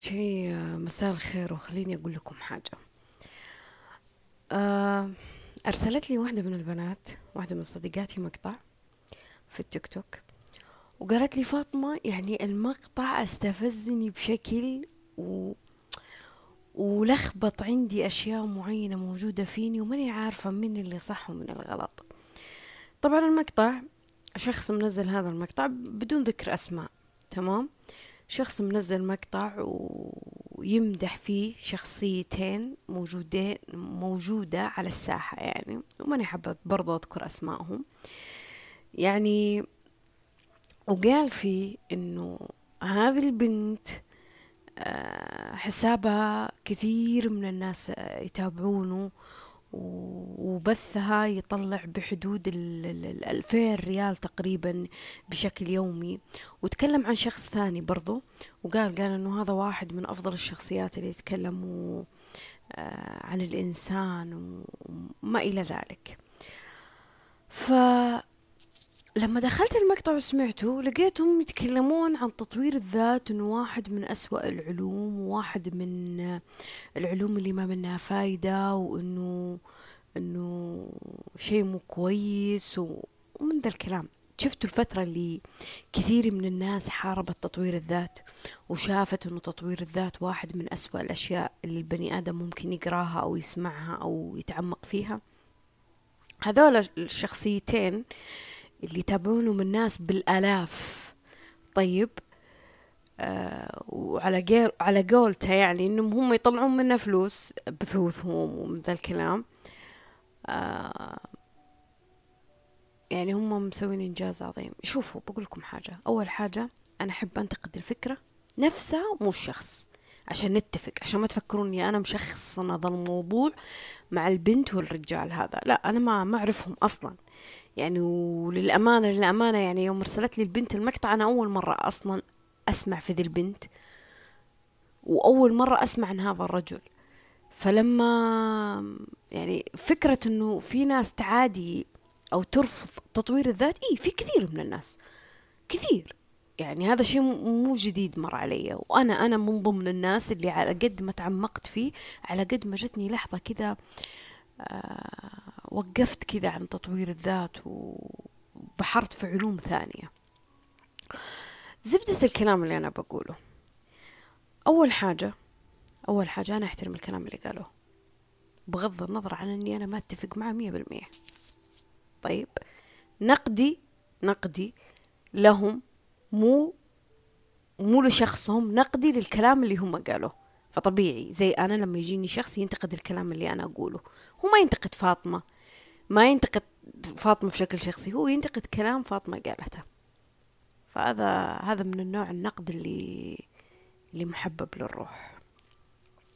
شي مساء الخير وخليني أقول لكم حاجة. آه، أرسلت لي واحدة من البنات واحدة من صديقاتي مقطع في التيك توك وقالت لي فاطمة يعني المقطع استفزني بشكل و... ولخبط عندي أشياء معينة موجودة فيني وماني عارفة من اللي صح ومن الغلط طبعا المقطع شخص منزل هذا المقطع بدون ذكر أسماء تمام؟ شخص منزل مقطع ويمدح فيه شخصيتين موجودين موجودة على الساحة يعني وماني حابة برضه أذكر أسمائهم. يعني وقال فيه إنه هذه البنت آه، حسابها كثير من الناس يتابعونه وبثها يطلع بحدود الألفين ريال تقريبا بشكل يومي. وتكلم عن شخص ثاني برضو وقال قال إنه هذا واحد من أفضل الشخصيات اللي يتكلموا آه، عن الإنسان وما إلى ذلك. ف لما دخلت المقطع وسمعته لقيتهم يتكلمون عن تطوير الذات انه واحد من أسوأ العلوم وواحد من العلوم اللي ما منها فايدة وإنه إنه شيء مو كويس ومن ذا الكلام. شفتوا الفترة اللي كثير من الناس حاربت تطوير الذات وشافت إنه تطوير الذات واحد من أسوأ الأشياء اللي البني آدم ممكن يقراها أو يسمعها أو يتعمق فيها. هذول الشخصيتين اللي يتابعونهم الناس بالآلاف. طيب آه وعلى قول على قولته يعني إنهم هم يطلعون منه فلوس بثوثهم ومن ذا الكلام. آه يعني هم مسوين إنجاز عظيم. شوفوا بقول لكم حاجة. أول حاجة أنا أحب أنتقد الفكرة نفسها مو الشخص عشان نتفق عشان ما تفكرون إني أنا مشخصن هذا الموضوع مع البنت والرجال هذا. لا أنا ما ما أعرفهم أصلا. يعني وللأمانة للأمانة يعني يوم أرسلت لي البنت المقطع أنا أول مرة أصلا أسمع في ذي البنت وأول مرة أسمع عن هذا الرجل. فلما يعني فكرة إنه في ناس تعادي أو ترفض تطوير الذات إيه في كثير من الناس كثير. يعني هذا شيء مو جديد مر علي. وأنا أنا من ضمن الناس اللي على قد ما تعمقت فيه على قد ما جتني لحظة كذا آه وقفت كذا عن تطوير الذات وبحرت في علوم ثانية. زبدة الكلام اللي أنا بقوله. أول حاجة أول حاجة أنا أحترم الكلام اللي قالوه. بغض النظر عن أني أنا ما أتفق معه مية بالمية. طيب نقدي نقدي لهم مو مو لشخصهم نقدي للكلام اللي هم قالوه. فطبيعي زي أنا لما يجيني شخص ينتقد الكلام اللي أنا أقوله. هو ما ينتقد فاطمة ما ينتقد فاطمة بشكل شخصي هو ينتقد كلام فاطمة قالته. فهذا هذا من النوع النقد اللي اللي محبب للروح.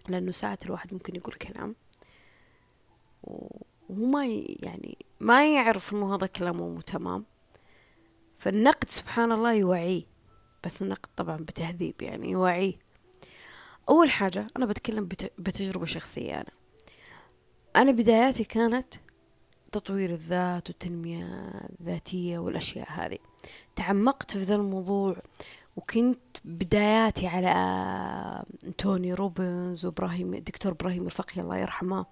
لأنه ساعات الواحد ممكن يقول كلام وهو ما يعني ما يعرف إنه هذا كلامه مو تمام. فالنقد سبحان الله يوعيه. بس النقد طبعا بتهذيب يعني يوعيه. أول حاجة أنا بتكلم بتجربة شخصية أنا. أنا بداياتي كانت تطوير الذات والتنمية الذاتية والأشياء هذه. تعمقت في ذا الموضوع وكنت بداياتي على توني روبنز وإبراهيم الدكتور إبراهيم الفقي الله يرحمه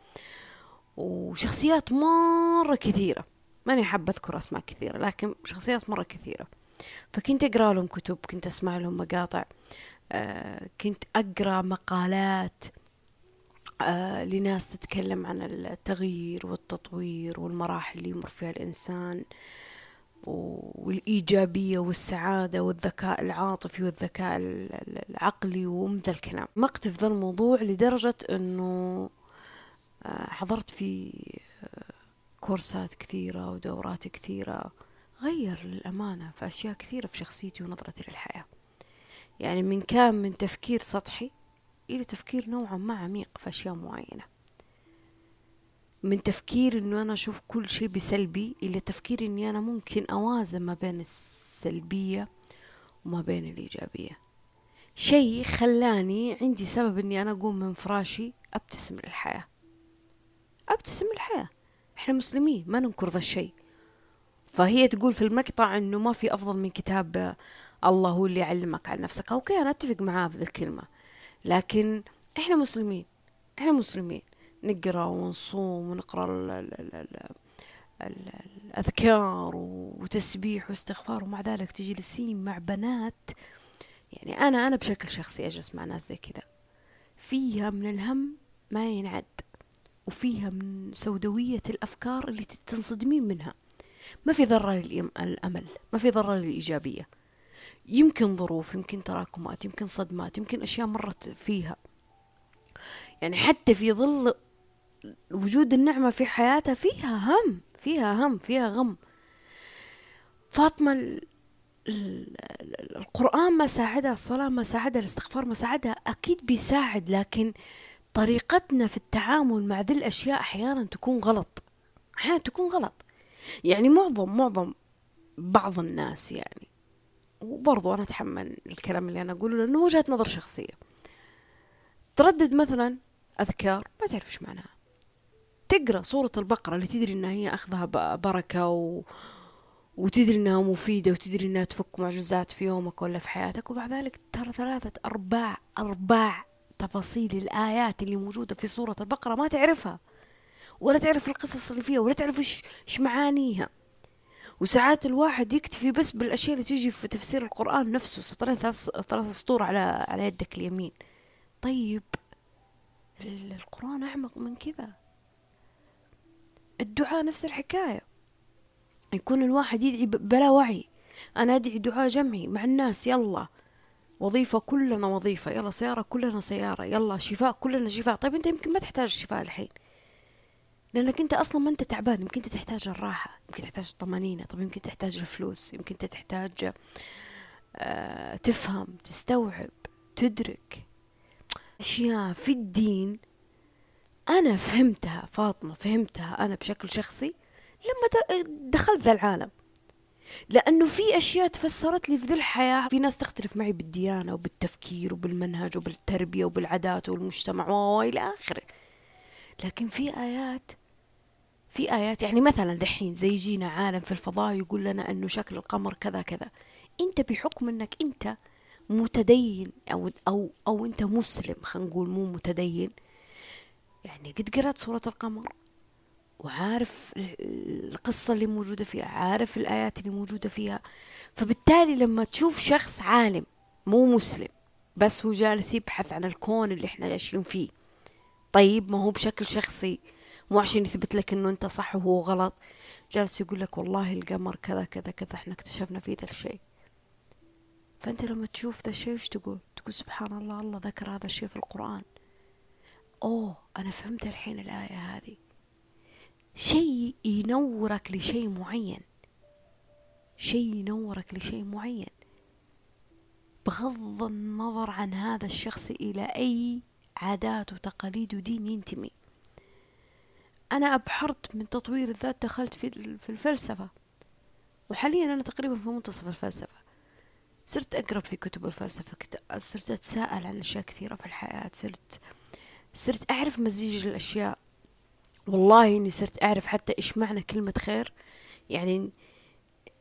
وشخصيات مرة كثيرة. ماني حابة أذكر أسماء كثيرة لكن شخصيات مرة كثيرة. فكنت أقرأ لهم كتب كنت أسمع لهم مقاطع آه كنت أقرأ مقالات لناس تتكلم عن التغيير والتطوير والمراحل اللي يمر فيها الإنسان والإيجابية والسعادة والذكاء العاطفي والذكاء العقلي ومثل الكلام. مقت في ذا الموضوع لدرجة أنه آه حضرت في آه كورسات كثيرة ودورات كثيرة غير للأمانة في أشياء كثيرة في شخصيتي ونظرتي للحياة. يعني من كان من تفكير سطحي إلى تفكير نوعا ما عميق. في أشياء معينة. من تفكير إنه أنا أشوف كل شيء بسلبي إلى تفكير إني أنا ممكن أوازن ما بين السلبية وما بين الإيجابية. شيء خلاني عندي سبب إني أنا أقوم من فراشي أبتسم للحياة. أبتسم للحياة. إحنا مسلمين ما ننكر ذا الشيء. فهي تقول في المقطع إنه ما في أفضل من كتاب الله هو اللي يعلمك عن نفسك. أوكي أنا أتفق معاه في ذي الكلمة. لكن إحنا مسلمين. إحنا مسلمين نقرأ ونصوم ونقرأ ال ال ال ال الأذكار وتسبيح واستغفار ومع ذلك تجلسين مع بنات. يعني أنا أنا بشكل شخصي أجلس مع ناس زي كذا. فيها من الهم ما ينعد وفيها من سوداوية الأفكار اللي تنصدمين منها. ما في ذرة للأمل ما في ذرة للإيجابية. يمكن ظروف يمكن تراكمات يمكن صدمات يمكن أشياء مرت فيها. يعني حتى في ظل وجود النعمة في حياتها فيها هم فيها هم فيها غم. فاطمة القرآن ما ساعدها الصلاة ما ساعدها الاستغفار ما ساعدها أكيد بيساعد لكن طريقتنا في التعامل مع ذي الأشياء أحيانا تكون غلط. أحيانا تكون غلط. يعني معظم معظم بعض الناس يعني وبرضو أنا أتحمل الكلام اللي أنا أقوله لأنه وجهة نظر شخصية. تردد مثلا أذكار؟ ما تعرف إيش معناها. تقرأ سورة البقرة اللي تدري إنها هي أخذها بركة و... وتدري إنها مفيدة وتدري إنها تفك معجزات في يومك ولا في حياتك وبعد ذلك ترى ثلاثة أرباع أرباع تفاصيل الآيات اللي موجودة في سورة البقرة ما تعرفها ولا تعرف القصص اللي فيها ولا تعرف إيش إيش معانيها. وساعات الواحد يكتفي بس بالأشياء اللي تيجي في تفسير القرآن نفسه سطرين ثلاث ثلاث سطور على على يدك اليمين. طيب. القرآن أعمق من كذا. الدعاء نفس الحكاية. يكون الواحد يدعي بلا وعي. أنا أدعي دعاء جمعي مع الناس يلا. وظيفة كلنا وظيفة يلا سيارة كلنا سيارة يلا شفاء كلنا شفاء. طيب أنت يمكن ما تحتاج الشفاء الحين. لأنك أنت أصلا ما أنت تعبان يمكن أنت تحتاج الراحة يمكن تحتاج الطمأنينة طب يمكن تحتاج الفلوس يمكن أنت تحتاج آه تفهم تستوعب تدرك. أشياء في الدين أنا فهمتها فاطمة فهمتها أنا بشكل شخصي لما دخلت ذا العالم. لأنه في أشياء تفسرت لي في ذي الحياة في ناس تختلف معي بالديانة وبالتفكير وبالمنهج وبالتربية وبالعادات والمجتمع وإلى آخره. لكن في آيات في آيات يعني مثلا دحين زي يجينا عالم في الفضاء يقول لنا أنه شكل القمر كذا كذا. أنت بحكم أنك أنت متدين أو أو أو أنت مسلم خلينا نقول مو متدين. يعني قد قرأت سورة القمر؟ وعارف القصة اللي موجودة فيها عارف الآيات اللي موجودة فيها. فبالتالي لما تشوف شخص عالم مو مسلم بس هو جالس يبحث عن الكون اللي إحنا عايشين فيه. طيب ما هو بشكل شخصي مو عشان يثبت لك إنه أنت صح وهو غلط. جالس يقول لك والله القمر كذا كذا كذا إحنا اكتشفنا فيه ذا الشيء. فأنت لما تشوف ذا الشيء وش تقول؟ تقول سبحان الله الله ذكر هذا الشيء في القرآن. أوه أنا فهمت الحين الآية هذه. شيء ينورك لشيء معين. شيء ينورك لشيء معين. بغض النظر عن هذا الشخص إلى أي عادات وتقاليد ودين ينتمي. أنا أبحرت من تطوير الذات دخلت في الفلسفة. وحاليا أنا تقريبا في منتصف الفلسفة. صرت أقرب في كتب الفلسفة صرت أتساءل عن أشياء كثيرة في الحياة صرت صرت أعرف مزيج الأشياء. والله إني صرت أعرف حتى إيش معنى كلمة خير. يعني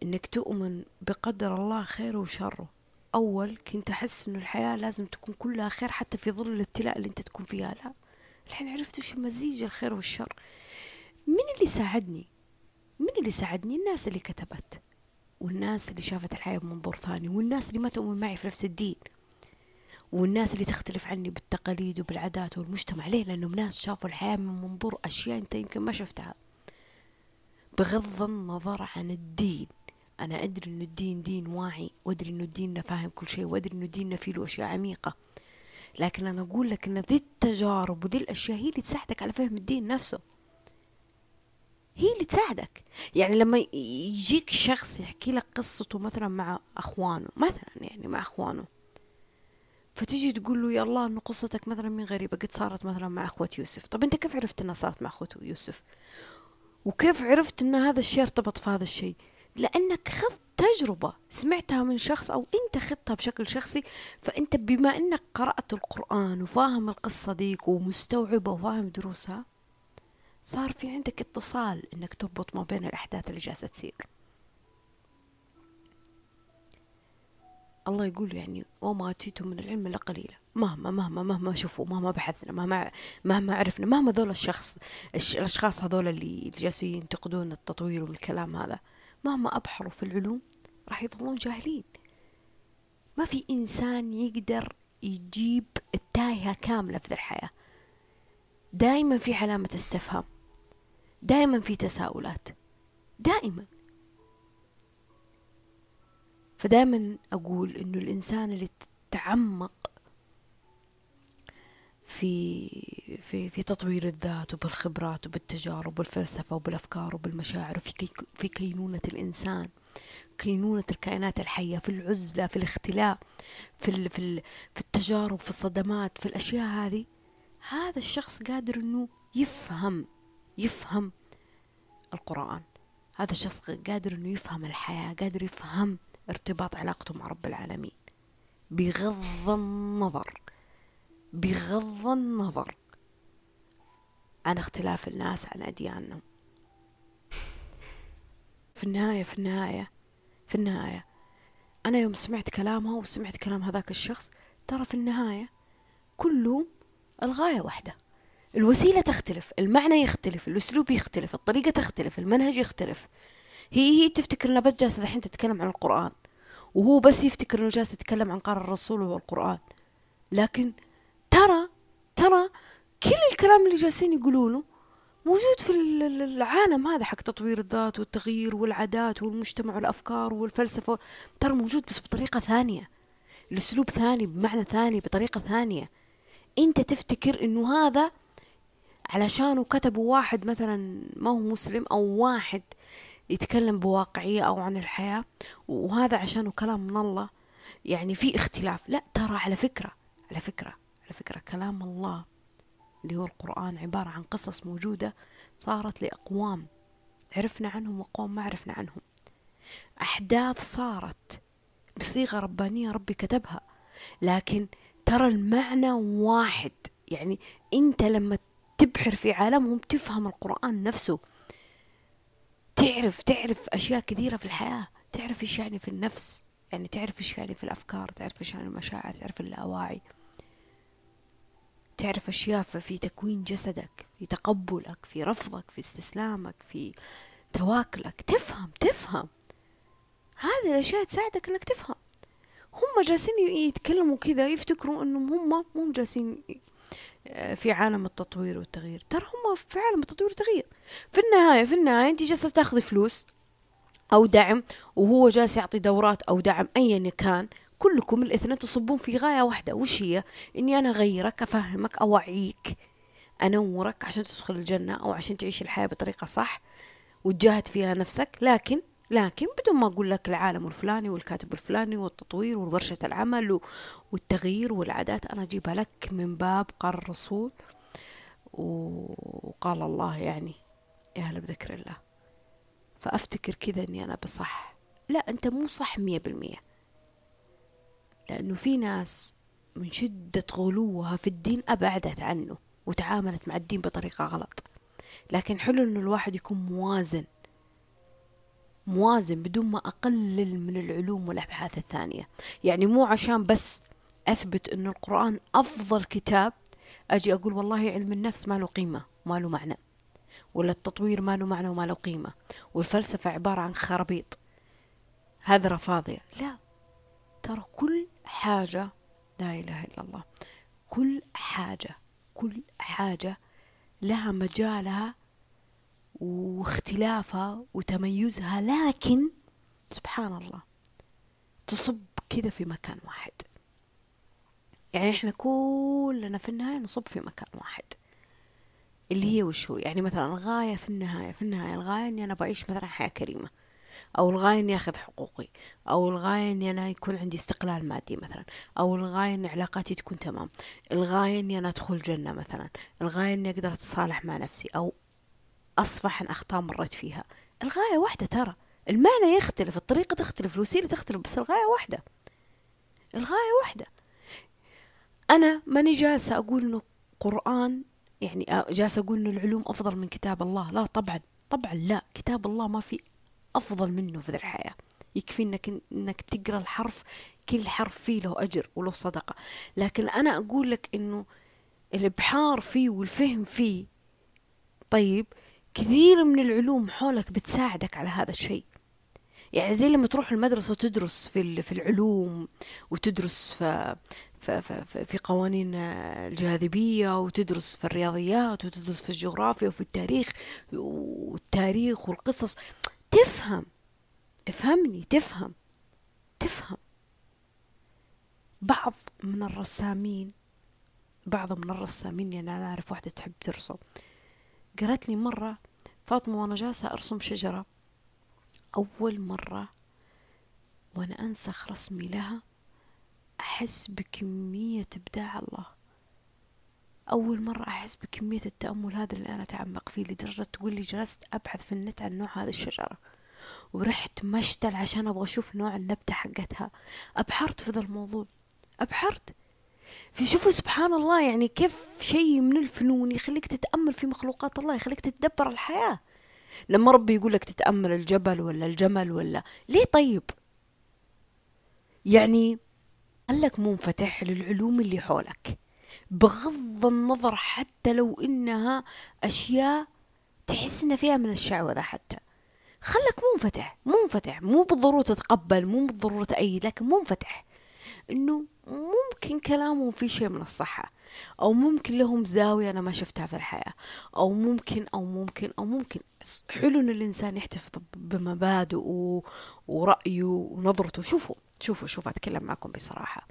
إنك تؤمن بقدر الله خيره وشره. أول كنت أحس إنه الحياة لازم تكون كلها خير حتى في ظل الابتلاء اللي أنت تكون فيها. لا الحين عرفت وش مزيج الخير والشر. من اللي ساعدني؟ من اللي ساعدني؟ الناس اللي كتبت. والناس اللي شافت الحياة بمنظور ثاني والناس اللي ما تؤمن معي في نفس الدين والناس اللي تختلف عني بالتقاليد وبالعادات والمجتمع. ليه؟ لأنهم ناس شافوا الحياة من منظور أشياء أنت يمكن ما شفتها. بغض النظر عن الدين أنا أدري إنه الدين دين واعي وأدري إنه الدين فاهم كل شيء وأدري إنه الدين فيه له أشياء عميقة. لكن أنا أقول لك إن ذي التجارب وذي الأشياء هي اللي تساعدك على فهم الدين نفسه. هي اللي تساعدك. يعني لما يجيك شخص يحكي لك قصته مثلا مع أخوانه مثلا يعني مع أخوانه فتيجي تقول له يا الله إنه قصتك مثلا من غريبة قد صارت مثلا مع أخوة يوسف. طب أنت كيف عرفت إنها صارت مع أخوة يوسف؟ وكيف عرفت إن هذا الشيء ارتبط في هذا الشيء؟ لأنك خذت تجربة سمعتها من شخص أو أنت خذتها بشكل شخصي فأنت بما إنك قرأت القرآن وفاهم القصة ديك ومستوعبة وفاهم دروسها صار في عندك اتصال إنك تربط ما بين الأحداث اللي جالسة تصير. الله يقول يعني وما أتيتم من العلم إلا قليلا. مهما مهما مهما شوفوا مهما بحثنا مهما مهما عرفنا مهما ذول الشخص الأشخاص هذول اللي جالسين ينتقدون التطوير والكلام هذا مهما أبحروا في العلوم راح يظلون جاهلين. ما في إنسان يقدر يجيب التايهة كاملة في ذي الحياة. دائما في علامة استفهام. دائما في تساؤلات. دائما. فدائما أقول إنه الإنسان اللي تعمق في في في تطوير الذات وبالخبرات وبالتجارب والفلسفة وبالأفكار وبالمشاعر وفي كي في كينونة الإنسان كينونة الكائنات الحية في العزلة في الاختلاء في ال في, ال في التجارب في الصدمات في الأشياء هذه هذا الشخص قادر إنه يفهم يفهم القرآن. هذا الشخص قادر إنه يفهم الحياة قادر يفهم ارتباط علاقته مع رب العالمين. بغض النظر بغض النظر عن اختلاف الناس عن أديانهم. في النهاية في النهاية في النهاية أنا يوم سمعت كلامها وسمعت كلام هذاك الشخص ترى في النهاية كلهم الغاية واحدة. الوسيلة تختلف المعنى يختلف الأسلوب يختلف الطريقة تختلف المنهج يختلف. هي هي تفتكر انها بس جالسة الحين تتكلم عن القرآن وهو بس يفتكر إنه جالس يتكلم عن قال الرسول والقرآن لكن ترى ترى كل الكلام اللي جالسين يقولونه موجود في العالم هذا حق تطوير الذات والتغيير والعادات والمجتمع والأفكار والفلسفة. ترى موجود بس بطريقة ثانية الأسلوب ثاني بمعنى ثاني بطريقة ثانية. أنت تفتكر إنه هذا علشانه كتبوا واحد مثلا ما هو مسلم أو واحد يتكلم بواقعية أو عن الحياة وهذا عشانه كلام من الله. يعني في اختلاف. لا ترى على فكرة على فكرة على فكرة كلام الله اللي هو القرآن عبارة عن قصص موجودة صارت لأقوام. عرفنا عنهم وأقوام ما عرفنا عنهم. أحداث صارت بصيغة ربانية ربي كتبها. لكن ترى المعنى واحد. يعني أنت لما تبحر في عالمهم تفهم القرآن نفسه. تعرف تعرف أشياء كثيرة في الحياة. تعرف إيش يعني في النفس. يعني تعرف إيش يعني في الأفكار. تعرف إيش يعني المشاعر. تعرف اللاواعي تعرف أشياء في تكوين جسدك في تقبلك في رفضك في استسلامك في تواكلك. تفهم تفهم. هذه الأشياء تساعدك أنك تفهم. هم جالسين يتكلموا كذا يفتكروا أنهم هم مو جالسين في عالم التطوير والتغيير. ترى هم في عالم التطوير والتغيير. في النهاية في النهاية أنت جالسة تاخذي فلوس أو دعم وهو جالس يعطي دورات أو دعم أيا كان. كلكم الاثنين تصبون في غاية واحدة. وش هي؟ إني أنا أغيرك أفهمك أوعيك أنورك عشان تدخل الجنة أو عشان تعيش الحياة بطريقة صح وتجاهد فيها نفسك. لكن لكن بدون ما أقول لك العالم الفلاني والكاتب الفلاني والتطوير وورشة العمل والتغيير والعادات أنا أجيبها لك من باب قال الرسول وقال الله يعني يا هلا بذكر الله. فأفتكر كذا أني أنا بصح. لا أنت مو صح مية بالمية. لأنه في ناس من شدة غلوها في الدين أبعدت عنه وتعاملت مع الدين بطريقة غلط. لكن حلو إنه الواحد يكون موازن. موازن بدون ما أقلل من العلوم والأبحاث الثانية. يعني مو عشان بس أثبت إنه القرآن أفضل كتاب أجي أقول والله علم النفس ما له قيمة ما له معنى. ولا التطوير ما له معنى وما له قيمة. والفلسفة عبارة عن خرابيط. هذا رفاضية لا. ترى كل حاجة لا إله إلا الله كل حاجة كل حاجة لها مجالها واختلافها وتميزها لكن سبحان الله تصب كذا في مكان واحد. يعني إحنا كلنا في النهاية نصب في مكان واحد. اللي هي وشو يعني مثلا الغاية في النهاية في النهاية الغاية إني أنا بعيش مثلا حياة كريمة. أو الغاية إني أخذ حقوقي. أو الغاية إني أنا يكون عندي استقلال مادي مثلا. أو الغاية إن علاقاتي تكون تمام. الغاية إني أنا أدخل جنة مثلا. الغاية إني أقدر أتصالح مع نفسي. أو أصفح عن اخطاء مريت فيها. الغاية واحدة ترى. المعنى يختلف الطريقة تختلف الوسيلة تختلف بس الغاية واحدة. الغاية واحدة. أنا ماني جالسة أقول إنه قرآن يعني جالسة أقول إنه العلوم أفضل من كتاب الله. لا طبعا طبعا لا. كتاب الله ما في أفضل منه في ذي الحياة. يكفي إنك إنك تقرأ الحرف كل حرف فيه له أجر وله صدقة. لكن أنا أقول لك إنه الإبحار فيه والفهم فيه. طيب كثير من العلوم حولك بتساعدك على هذا الشيء. يعني زي لما تروح المدرسة وتدرس في في العلوم وتدرس في في, قوانين الجاذبية وتدرس في الرياضيات وتدرس في الجغرافيا وفي التاريخ والتاريخ والقصص. تفهم. افهمني. تفهم. تفهم. بعض من الرسامين بعض من الرسامين يعني أنا أعرف واحدة تحب ترسم. قالت لي مرة فاطمة وأنا جالسة أرسم شجرة. أول مرة وأنا أنسخ رسمي لها أحس بكمية إبداع الله. أول مرة أحس بكمية التأمل هذا اللي أنا أتعمق فيه لدرجة تقول لي جلست أبحث في النت عن نوع هذه الشجرة. ورحت مشتل عشان أبغى أشوف نوع النبتة حقتها. أبحرت في ذا الموضوع. أبحرت. في شوفوا سبحان الله يعني كيف شيء من الفنون يخليك تتأمل في مخلوقات الله يخليك تتدبر الحياة. لما ربي يقول لك تتأمل الجبل ولا الجمل ولا ليه طيب؟ يعني خلك منفتح للعلوم اللي حولك بغض النظر حتى لو إنها أشياء تحس إن فيها من الشعوذة حتى. خلك منفتح منفتح مو بالضرورة تتقبل مو بالضرورة تأيد لكن منفتح. إنه ممكن كلامهم فيه شيء من الصحة أو ممكن لهم زاوية أنا ما شفتها في الحياة أو ممكن أو ممكن أو ممكن. حلو إن الإنسان يحتفظ بمبادئه ورأيه ونظرته. شوفوا شوفوا شوفوا أتكلم معكم بصراحة.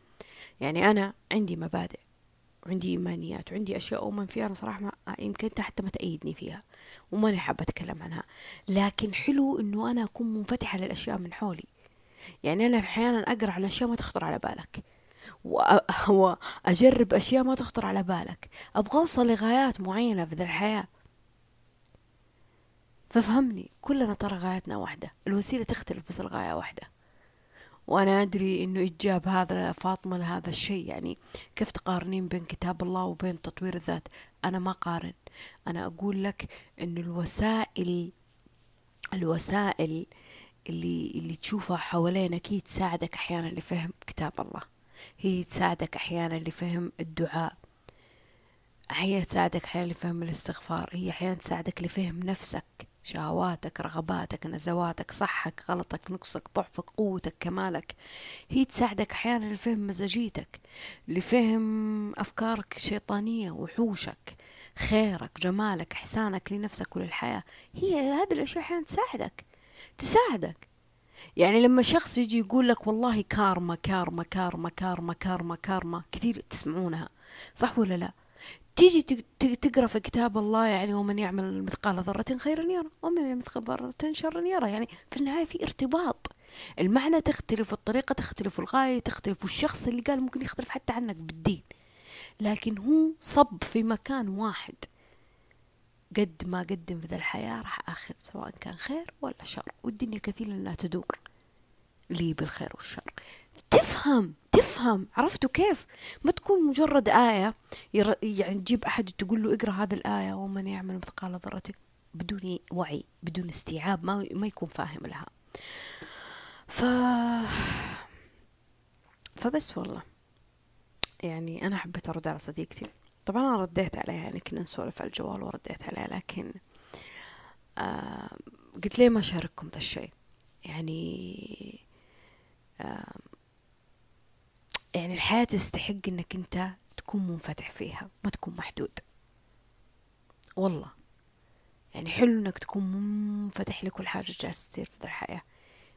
يعني أنا عندي مبادئ وعندي إيمانيات وعندي أشياء أؤمن فيها. أنا صراحة ما يمكن أنت حتى ما تأيدني فيها وماني حابة أتكلم عنها. لكن حلو إنه أنا أكون منفتحة للأشياء من حولي. يعني أنا أحيانا أقرأ على أشياء ما تخطر على بالك. وأجرب أشياء ما تخطر على بالك. أبغى أوصل لغايات معينة في ذا الحياة. ففهمني كلنا ترى غايتنا واحدة. الوسيلة تختلف بس الغاية واحدة. وأنا أدري إنه إجاب هذا فاطمة لهذا الشيء. يعني كيف تقارنين بين كتاب الله وبين تطوير الذات؟ أنا ما قارن. أنا أقول لك إنه الوسائل الوسائل اللي اللي تشوفها حوالينك هي تساعدك أحيانا لفهم كتاب الله. هي تساعدك أحيانا لفهم الدعاء. هي تساعدك أحيانا لفهم الاستغفار. هي أحيانا تساعدك لفهم نفسك شهواتك رغباتك نزواتك صحك غلطك نقصك ضعفك قوتك كمالك. هي تساعدك أحيانا لفهم مزاجيتك لفهم أفكارك الشيطانية وحوشك خيرك جمالك إحسانك لنفسك وللحياة. هي هذه الأشياء أحيانا تساعدك تساعدك. يعني لما شخص يجي يقول لك والله karma karma karma karma karma karma كثير تسمعونها صح ولا لا؟ تيجي تقرأ في كتاب الله يعني ومن يعمل مثقال ذرة خيرا يرى ومن يعمل مثقال ذرة شرا يرى يعني في النهاية في ارتباط. المعنى تختلف والطريقة تختلف والغاية تختلف والشخص اللي قال ممكن يختلف حتى عنك بالدين لكن هو صب في مكان واحد. قد ما قدم في ذا الحياة راح أخذ سواء كان خير ولا شر. والدنيا كفيلة أنها تدور لي بالخير والشر. تفهم تفهم. عرفتوا كيف؟ ما تكون مجرد آية يعني تجيب أحد تقول له اقرأ هذه الآية ومن يعمل مثقال ذرة بدون وعي بدون استيعاب ما, ما يكون فاهم لها. ف فبس والله. يعني أنا حبيت أرد على صديقتي. طبعا أنا رديت عليها يعني كنا نسولف على الجوال ورديت عليها لكن آه قلت ليه ما أشارككم ذا الشيء؟ يعني آه يعني الحياة تستحق إنك أنت تكون منفتح فيها ما تكون محدود. والله. يعني حلو إنك تكون منفتح لكل حاجة جالسة تصير في الحياة.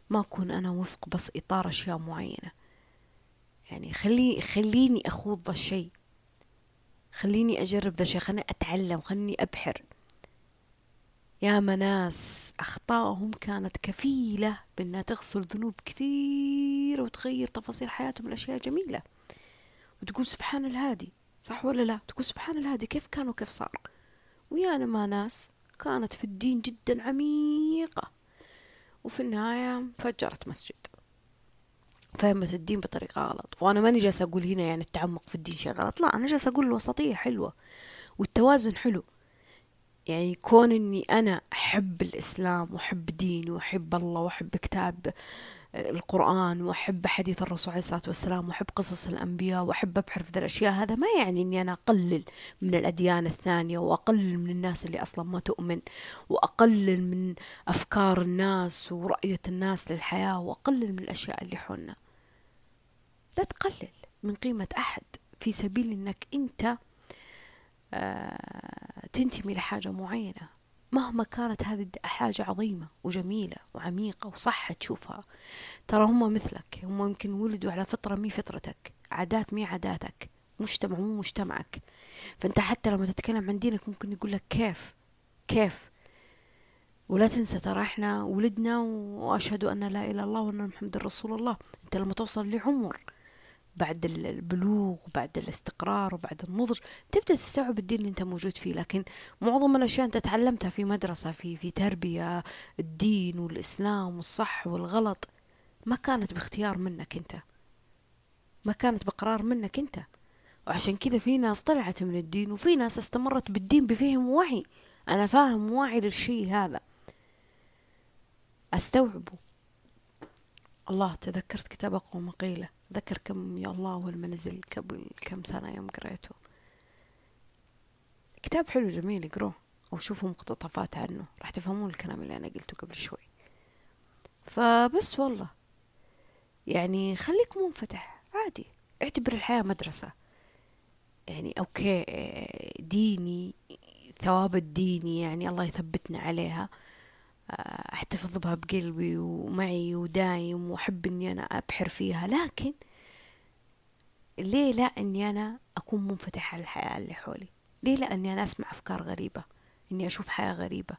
ما أكون أنا وفق بس إطار أشياء معينة. يعني خلي خليني أخوض ذا الشيء. خليني أجرب ذا الشيء خليني أتعلم خليني أبحر. يا ناس أخطائهم كانت كفيلة بأنها تغسل ذنوب كثير وتغير تفاصيل حياتهم الأشياء جميلة. وتقول سبحان الهادي صح ولا لا؟ تقول سبحان الهادي كيف كان وكيف صار؟ ويانا ما ناس كانت في الدين جدا عميقة. وفي النهاية فجرت مسجد. فهمت الدين بطريقة غلط. وأنا ماني جالسة أقول هنا يعني التعمق في الدين شيء غلط. لا أنا جالسة أقول الوسطية حلوة والتوازن حلو. يعني كون إني أنا أحب الإسلام وأحب ديني وأحب الله وأحب كتاب القرآن وأحب حديث الرسول عليه الصلاة والسلام وأحب قصص الأنبياء وأحب أبحر في الأشياء. هذا ما يعني أني أنا أقلل من الأديان الثانية وأقلل من الناس اللي أصلا ما تؤمن وأقلل من أفكار الناس ورؤية الناس للحياة وأقلل من الأشياء اللي حولنا. لا تقلل من قيمة أحد في سبيل أنك أنت آه، تنتمي لحاجة معينة. مهما كانت هذه حاجة عظيمة وجميلة وعميقة وصح تشوفها ترى هم مثلك هم يمكن ولدوا على فطرة مي فطرتك عادات مي عاداتك مجتمع مو مجتمعك. فأنت حتى لما تتكلم عن دينك ممكن يقول لك كيف كيف؟ ولا تنسى ترى إحنا ولدنا وأشهد أن لا إله إلا الله وأن محمد رسول الله. أنت لما توصل لعمر بعد البلوغ وبعد الاستقرار وبعد النضج تبدأ تستوعب الدين اللي انت موجود فيه. لكن معظم الأشياء انت تعلمتها في مدرسة في في تربية الدين والإسلام والصح والغلط ما كانت باختيار منك انت. ما كانت بقرار منك انت. وعشان كذا في ناس طلعت من الدين وفي ناس استمرت بالدين بفهم وعي أنا فاهم وعي للشيء هذا. أستوعبه. الله تذكرت كتاب أقوى مقيلة ذكر كم يا الله أول ما نزل قبل كم سنة يوم قريته. كتاب حلو جميل اقروه أو شوفوا مقتطفات عنه. راح تفهمون الكلام اللي أنا قلته قبل شوي. فبس والله. يعني خليك منفتح عادي. اعتبر الحياة مدرسة. يعني أوكي ديني ثواب الديني يعني الله يثبتنا عليها. احتفظ بها بقلبي ومعي ودايم وأحب إني أنا أبحر فيها. لكن ليه لا إني أنا أكون منفتح على الحياة اللي حولي؟ ليه لا إني أنا أسمع أفكار غريبة؟ إني أشوف حياة غريبة؟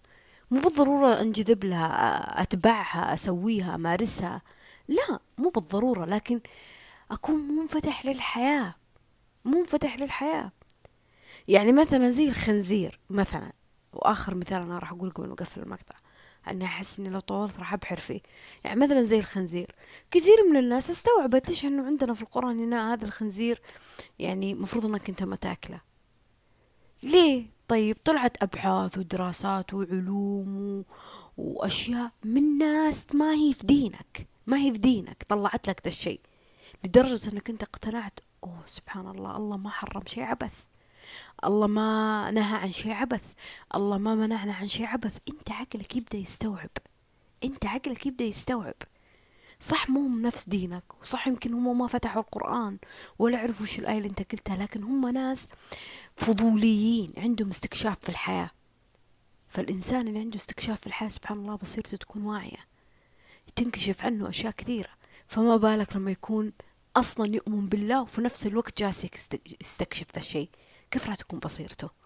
مو بالضرورة أنجذب لها أتبعها أسويها أمارسها. لا مو بالضرورة. لكن أكون منفتح للحياة منفتح للحياة. يعني مثلا زي الخنزير مثلا. وآخر مثال أنا راح أقول قبل ما اقفل المقطع. أني أحس إني لو طولت راح أبحر فيه. يعني مثلا زي الخنزير. كثير من الناس استوعبت ليش إنه عندنا في القرآن هنا هذا الخنزير يعني مفروض إنك أنت ما تأكله. ليه؟ طيب طلعت أبحاث ودراسات وعلوم و... وأشياء من ناس ما هي في دينك. ما هي في دينك. طلعت لك ذا الشيء. لدرجة إنك أنت اقتنعت أوه سبحان الله الله ما حرم شيء عبث. الله ما نهى عن شيء عبث. الله ما منعنا عن شيء عبث. انت عقلك يبدأ يستوعب. انت عقلك يبدأ يستوعب. صح مو نفس دينك وصح يمكن هم ما فتحوا القرآن ولا عرفوا وش الآية اللي انت قلتها لكن هم ناس فضوليين عندهم استكشاف في الحياة. فالإنسان اللي عنده استكشاف في الحياة سبحان الله بصيرته تكون واعية. تنكشف عنه أشياء كثيرة. فما بالك لما يكون أصلا يؤمن بالله وفي نفس الوقت جالس يستكشف ذا الشيء. كيف تكون بصيرته.